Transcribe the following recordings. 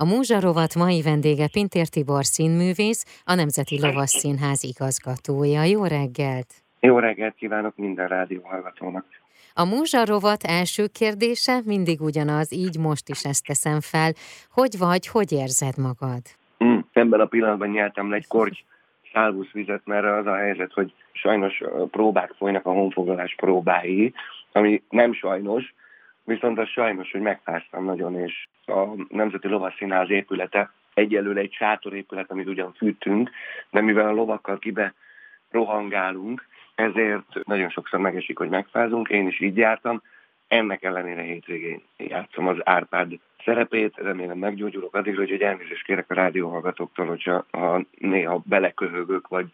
A Múzsarovat mai vendége Pintér Tibor színművész, a Nemzeti Lovas Színház igazgatója. Jó reggelt! Jó reggelt kívánok minden rádió hallgatónak! A Múzsarovat első kérdése mindig ugyanaz, így most is ezt teszem fel. Hogy vagy, hogy érzed magad? Hmm, ebben a pillanatban nyeltem le egy korty szálvusz vizet, mert az a helyzet, hogy sajnos próbák folynak a honfoglalás próbái, ami nem sajnos, viszont az sajnos, hogy megfáztam nagyon, és a Nemzeti Lovasszínház épülete egyelőre egy sátorépület, amit ugyan fűtünk, de mivel a lovakkal kibe rohangálunk, ezért nagyon sokszor megesik, hogy megfázunk, én is így jártam, ennek ellenére hétvégén játszom az Árpád szerepét, remélem meggyógyulok addig, hogy elnézést kérek a rádióhallgatóktól, hogyha ha néha beleköhögök, vagy,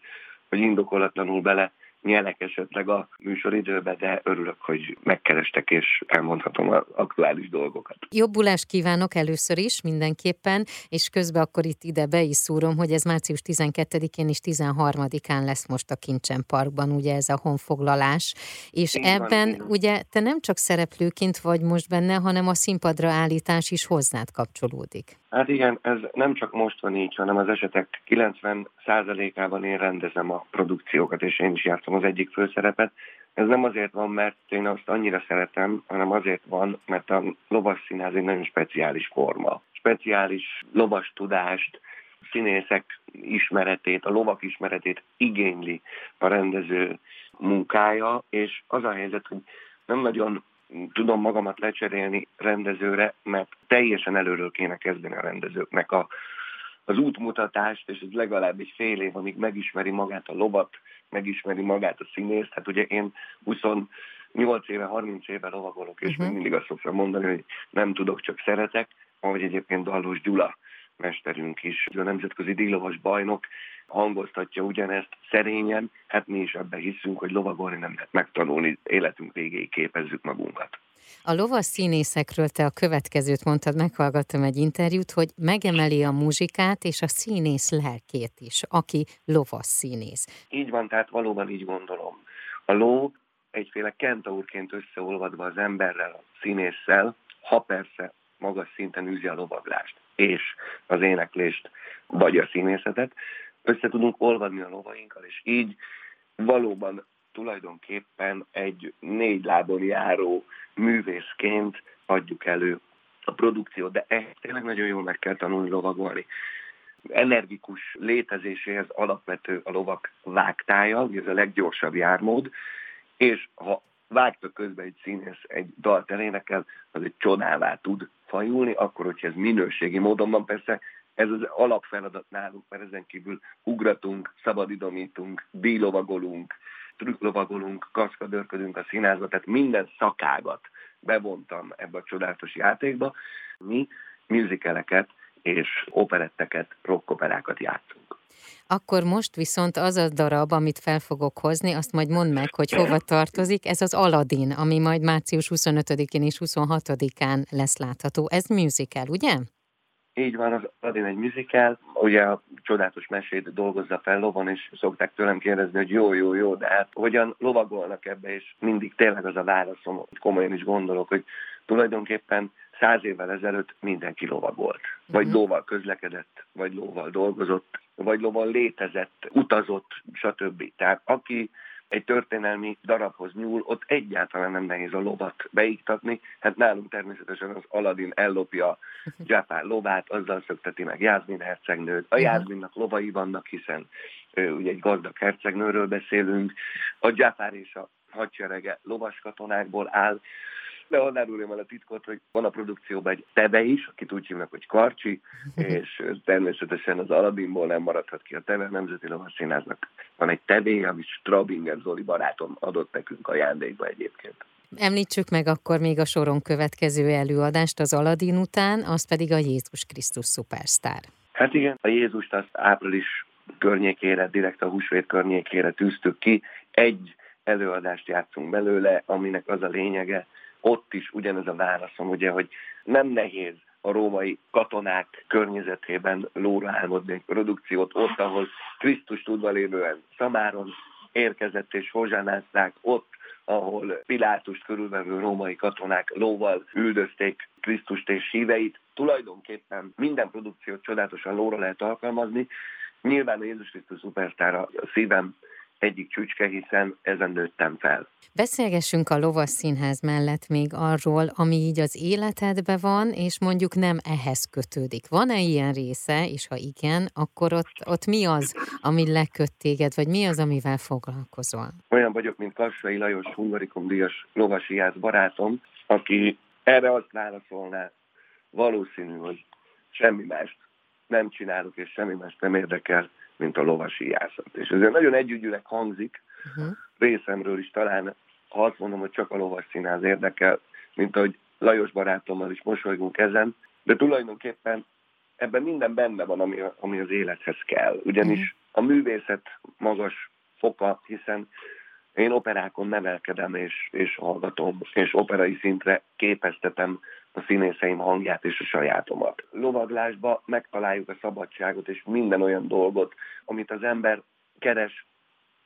vagy indokolatlanul bele nyelek esetleg a műsoridőbe, de örülök, hogy megkerestek, és elmondhatom az aktuális dolgokat. Jobbulást kívánok először is mindenképpen, és közben akkor itt ide be is szúrom, hogy ez március 12-én és 13-án lesz most a Kincsen Parkban, ugye ez a honfoglalás, és én ebben van, ugye te nem csak szereplőként vagy most benne, hanem a színpadra állítás is hozzád kapcsolódik. Hát igen, ez nem csak most van így, hanem az esetek 90%-ában én rendezem a produkciókat, és én is játszom az egyik főszerepet. Ez nem azért van, mert én azt annyira szeretem, hanem azért van, mert a lovas színház egy nagyon speciális forma. Speciális lovas tudást, színészek ismeretét, a lovak ismeretét igényli a rendező munkája, és az a helyzet, hogy nem nagyon tudom magamat lecserélni rendezőre, mert teljesen előről kéne kezdeni a rendezőknek a, az útmutatást, és ez legalább egy fél év, amíg megismeri magát a lovat, megismeri magát a színészt. Hát ugye én 28 éve, 30 éve lovagolok, és uh-huh. mindig azt szoktam mondani, hogy nem tudok, csak szeretek, ahogy egyébként Dallós Gyula mesterünk is, a nemzetközi díjlovas bajnok, hangoztatja ugyanezt szerényen, hát mi is ebben hiszünk, hogy lovagolni nem lehet megtanulni, életünk végéig képezzük magunkat. A lovas színészekről te a következőt mondtad, meghallgattam egy interjút, hogy megemeli a muzsikát és a színész lelkét is, aki lovas színész. Így van, tehát valóban így gondolom. A ló egyféle kentaurként összeolvadva az emberrel, a színésszel, ha persze magas szinten űzi a lovaglást és az éneklést, vagy a színészetet, össze tudunk olvadni a lovainkkal, és így valóban tulajdonképpen egy négy lábon járó művészként adjuk elő a produkciót, de ehhez tényleg nagyon jól meg kell tanulni lovagolni. Energikus létezéséhez alapvető a lovak vágtája, ez a leggyorsabb jármód, és ha vágta közben egy színész egy dalt elénekel, az egy csodává tud fajulni, akkor, hogyha ez minőségi módon van, persze ez az alapfeladat nálunk, mert ezen kívül ugratunk, szabadidomítunk, bílovagolunk, trükklovagolunk, kaszkadőrködünk a színházba, tehát minden szakágat bevontam ebbe a csodálatos játékba. Mi musicaleket és operetteket, rockoperákat játszunk. Akkor most viszont az a darab, amit fel fogok hozni, azt majd mondd meg, hogy hova tartozik. Ez az Aladdin, ami majd március 25-én és 26-án lesz látható. Ez musical, ugye? Így van, az Aladdin egy musical, ugye a csodálatos mesét dolgozza fel lovon, és szokták tőlem kérdezni, hogy jó, jó, jó, de hát hogyan lovagolnak ebbe, és mindig tényleg az a válaszom, komolyan is gondolok, hogy tulajdonképpen száz évvel ezelőtt mindenki lovagolt. Vagy uh-huh. lóval közlekedett, vagy lóval dolgozott, vagy lóval létezett, utazott, stb. Tehát aki egy történelmi darabhoz nyúl, ott egyáltalán nem nehéz a lovat beiktatni. Hát nálunk természetesen az Aladin ellopja Jafar lovát, azzal szökteti meg Jászmin hercegnőt. A Jászminnak lovai vannak, hiszen ő, ugye egy gazdag hercegnőről beszélünk. A Jafar és a hadserege lovas katonákból áll, onnan árulom el a titkot, hogy van a produkcióban egy tebe is, akit úgy hívnak, hogy Karcsi, és természetesen az Aladinból nem maradhat ki a tebe, Nemzeti Lovasszínháznak van egy tebé, amit Strabinger Zoli barátom adott nekünk ajándékba egyébként. Említsük meg akkor még a soron következő előadást az Aladin után, az pedig a Jézus Krisztus szupersztár. Hát igen, a Jézust azt április környékére, direkt a húsvét környékére tűztük ki. Egy előadást játszunk belőle, aminek az a lényege, ott is ugyanez a válaszom, ugye, hogy nem nehéz a római katonák környezetében lóra álmodni egy produkciót, ott, ahol Krisztus tudva lévően Szamáron érkezett és hozsánázták, ott, ahol Pilátust körülvevő római katonák lóval üldözték Krisztust és híveit. Tulajdonképpen minden produkciót csodálatosan lóra lehet alkalmazni. Nyilván a Jézus Krisztus szupersztára a szívem egyik csücske, hiszen ezen nőttem fel. Beszélgessünk a Lovas Színház mellett még arról, ami így az életedben van, és mondjuk nem ehhez kötődik. Van-e ilyen része, és ha igen, akkor ott, ott mi az, ami leköt téged, vagy mi az, amivel foglalkozol? Olyan vagyok, mint Kassai Lajos Hungarikum díjas lovasiász barátom, aki erre azt válaszolná, valószínű, hogy semmi mást nem csinálok, és semmi mást nem érdekel, mint a lovasi jászat. És ezért nagyon együgyűleg hangzik, uh-huh. részemről is talán, ha azt mondom, hogy csak a lovas színház érdekel, mint ahogy Lajos barátommal is mosolygunk ezen, de tulajdonképpen ebben minden benne van, ami, ami az élethez kell. Ugyanis uh-huh. a művészet magas foka, hiszen én operákon nevelkedem és, és hallgatom, és operai szintre képeztetem a színészeim hangját és a sajátomat. Lovaglásba megtaláljuk a szabadságot és minden olyan dolgot, amit az ember keres,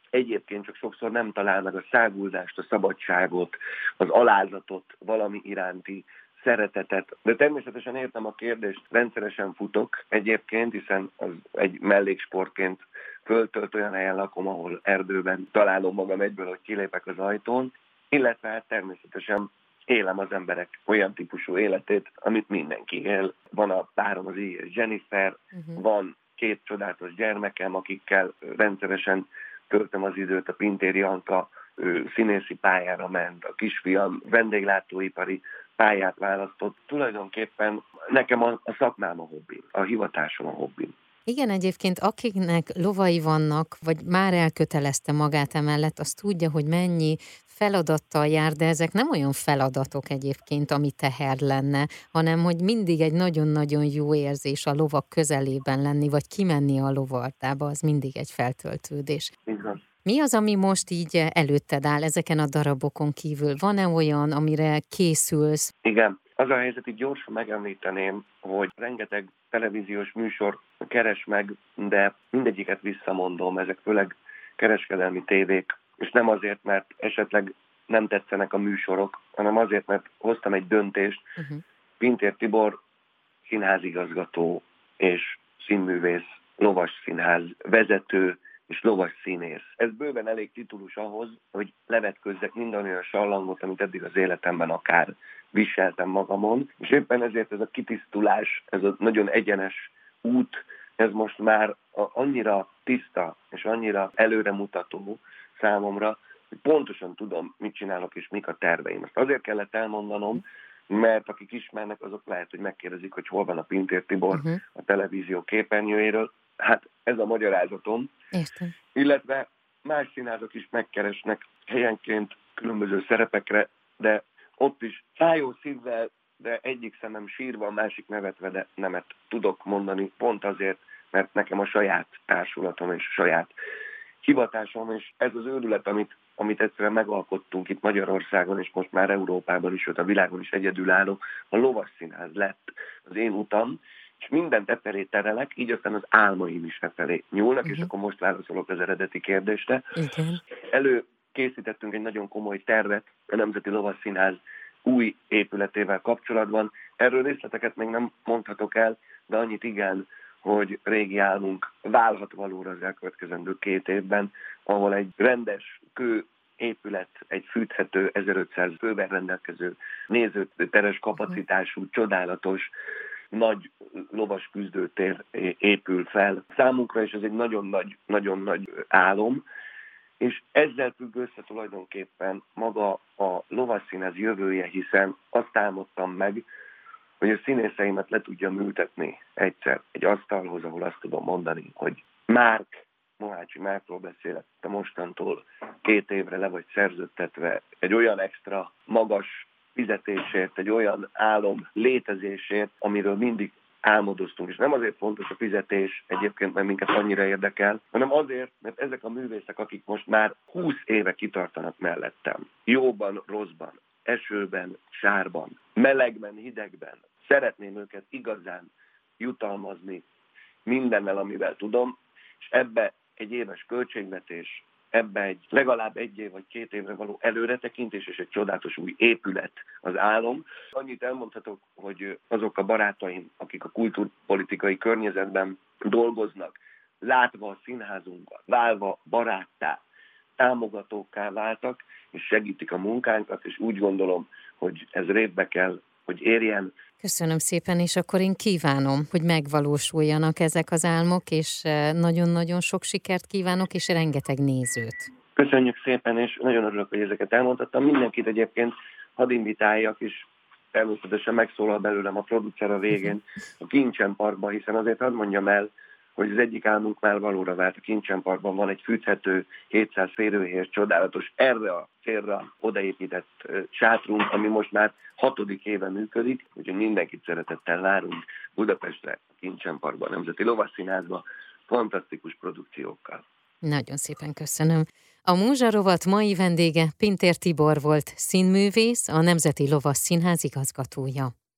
egyébként csak sokszor nem talál meg a száguldást, a szabadságot, az alázatot, valami iránti szeretetet. De természetesen értem a kérdést, rendszeresen futok egyébként, hiszen az egy melléksportként föltölt olyan helyen lakom, ahol erdőben találom magam egyből, hogy kilépek az ajtón, illetve hát természetesen élem az emberek olyan típusú életét, amit mindenki él. Van a párom az éjjel Jennifer, uh-huh. van két csodálatos gyermekem, akikkel rendszeresen töltöm az időt, a Pintéri Anka ő színészi pályára ment, a kisfiam vendéglátóipari pályát választott. Tulajdonképpen nekem a, a szakmám a hobbim, a hivatásom a hobbim. Igen, egyébként akiknek lovai vannak, vagy már elkötelezte magát emellett, az tudja, hogy mennyi feladattal jár, de ezek nem olyan feladatok egyébként, ami teher lenne, hanem hogy mindig egy nagyon-nagyon jó érzés a lovak közelében lenni, vagy kimenni a lovardába, az mindig egy feltöltődés. Igen. Mi az, ami most így előtted áll ezeken a darabokon kívül? Van-e olyan, amire készülsz? Igen. Az a helyzet, itt gyorsan megemlíteném, hogy rengeteg televíziós műsor keres meg, de mindegyiket visszamondom, ezek főleg kereskedelmi tévék, és nem azért, mert esetleg nem tetszenek a műsorok, hanem azért, mert hoztam egy döntést. Uh-huh. Pintér Tibor színházigazgató és színművész, lovas színház vezető és lovas színész. Ez bőven elég titulus ahhoz, hogy levetközzek minden olyan sallangot, amit eddig az életemben akár viseltem magamon, és éppen ezért ez a kitisztulás, ez a nagyon egyenes út, ez most már annyira tiszta és annyira előremutató számomra, hogy pontosan tudom, mit csinálok és mik a terveim. Ezt azért kellett elmondanom, mert akik ismernek, azok lehet, hogy megkérdezik, hogy hol van a Pintér Tibor uh-huh. a televízió képernyőjéről. Hát ez a magyarázatom. Értem. Illetve más színházak is megkeresnek helyenként különböző szerepekre, de ott is fájó szívvel, de egyik szemem sírva, a másik nevetve, de nemet tudok mondani, pont azért, mert nekem a saját társulatom és a saját hivatásom, és ez az őrület, amit, amit egyszerűen megalkottunk itt Magyarországon, és most már Európában is, sőt a világon is egyedülálló, a lovas színház lett az én utam, és mindent efelé terelek, így aztán az álmaim is efelé nyúlnak, uh-huh. és mhm. akkor most válaszolok az eredeti kérdésre. Igen. Elő készítettünk egy nagyon komoly tervet a Nemzeti Lovas Színház új épületével kapcsolatban. Erről részleteket még nem mondhatok el, de annyit igen, hogy régi álmunk válhat valóra az elkövetkezendő két évben, ahol egy rendes kő épület, egy fűthető 1500 fővel rendelkező nézőteres kapacitású, csodálatos, nagy lovas küzdőtér épül fel. Számunkra is ez egy nagyon nagy, nagyon nagy álom, és ezzel függ össze tulajdonképpen maga a lovasszínez jövője, hiszen azt álmodtam meg, hogy a színészeimet le tudjam ültetni egyszer egy asztalhoz, ahol azt tudom mondani, hogy Márk, Mohácsi Márkról beszélek, te mostantól két évre le vagy szerződtetve egy olyan extra magas fizetésért, egy olyan álom létezésért, amiről mindig álmodoztunk. És nem azért fontos a fizetés egyébként, mert minket annyira érdekel, hanem azért, mert ezek a művészek, akik most már 20 éve kitartanak mellettem, jóban, rosszban, esőben, sárban, melegben, hidegben, szeretném őket igazán jutalmazni mindennel, amivel tudom, és ebbe egy éves költségvetés, ebbe egy legalább egy év vagy két évre való előretekintés és egy csodálatos új épület az álom. Annyit elmondhatok, hogy azok a barátaim, akik a kultúrpolitikai környezetben dolgoznak, látva a színházunkat, válva baráttá, támogatókká váltak, és segítik a munkánkat, és úgy gondolom, hogy ez révbe kell, hogy érjen. Köszönöm szépen, és akkor én kívánom, hogy megvalósuljanak ezek az álmok, és eh, nagyon-nagyon sok sikert kívánok, és rengeteg nézőt. Köszönjük szépen, és nagyon örülök, hogy ezeket elmondhattam. Mindenkit egyébként hadd invitáljak, és természetesen megszólal belőlem a producer a végén a Kincsen Parkba, hiszen azért hadd mondjam el, hogy az egyik álmunk már valóra vált. A Kincsen Parkban van egy fűthető 700 férőhelyes csodálatos erre a célra odaépített sátrunk, ami most már hatodik éve működik, úgyhogy mindenkit szeretettel várunk Budapestre, a Kincsen Parkban, a Nemzeti Lovasszínházba, fantasztikus produkciókkal. Nagyon szépen köszönöm. A Múzsarovat mai vendége Pintér Tibor volt, színművész, a Nemzeti Lovasszínház igazgatója.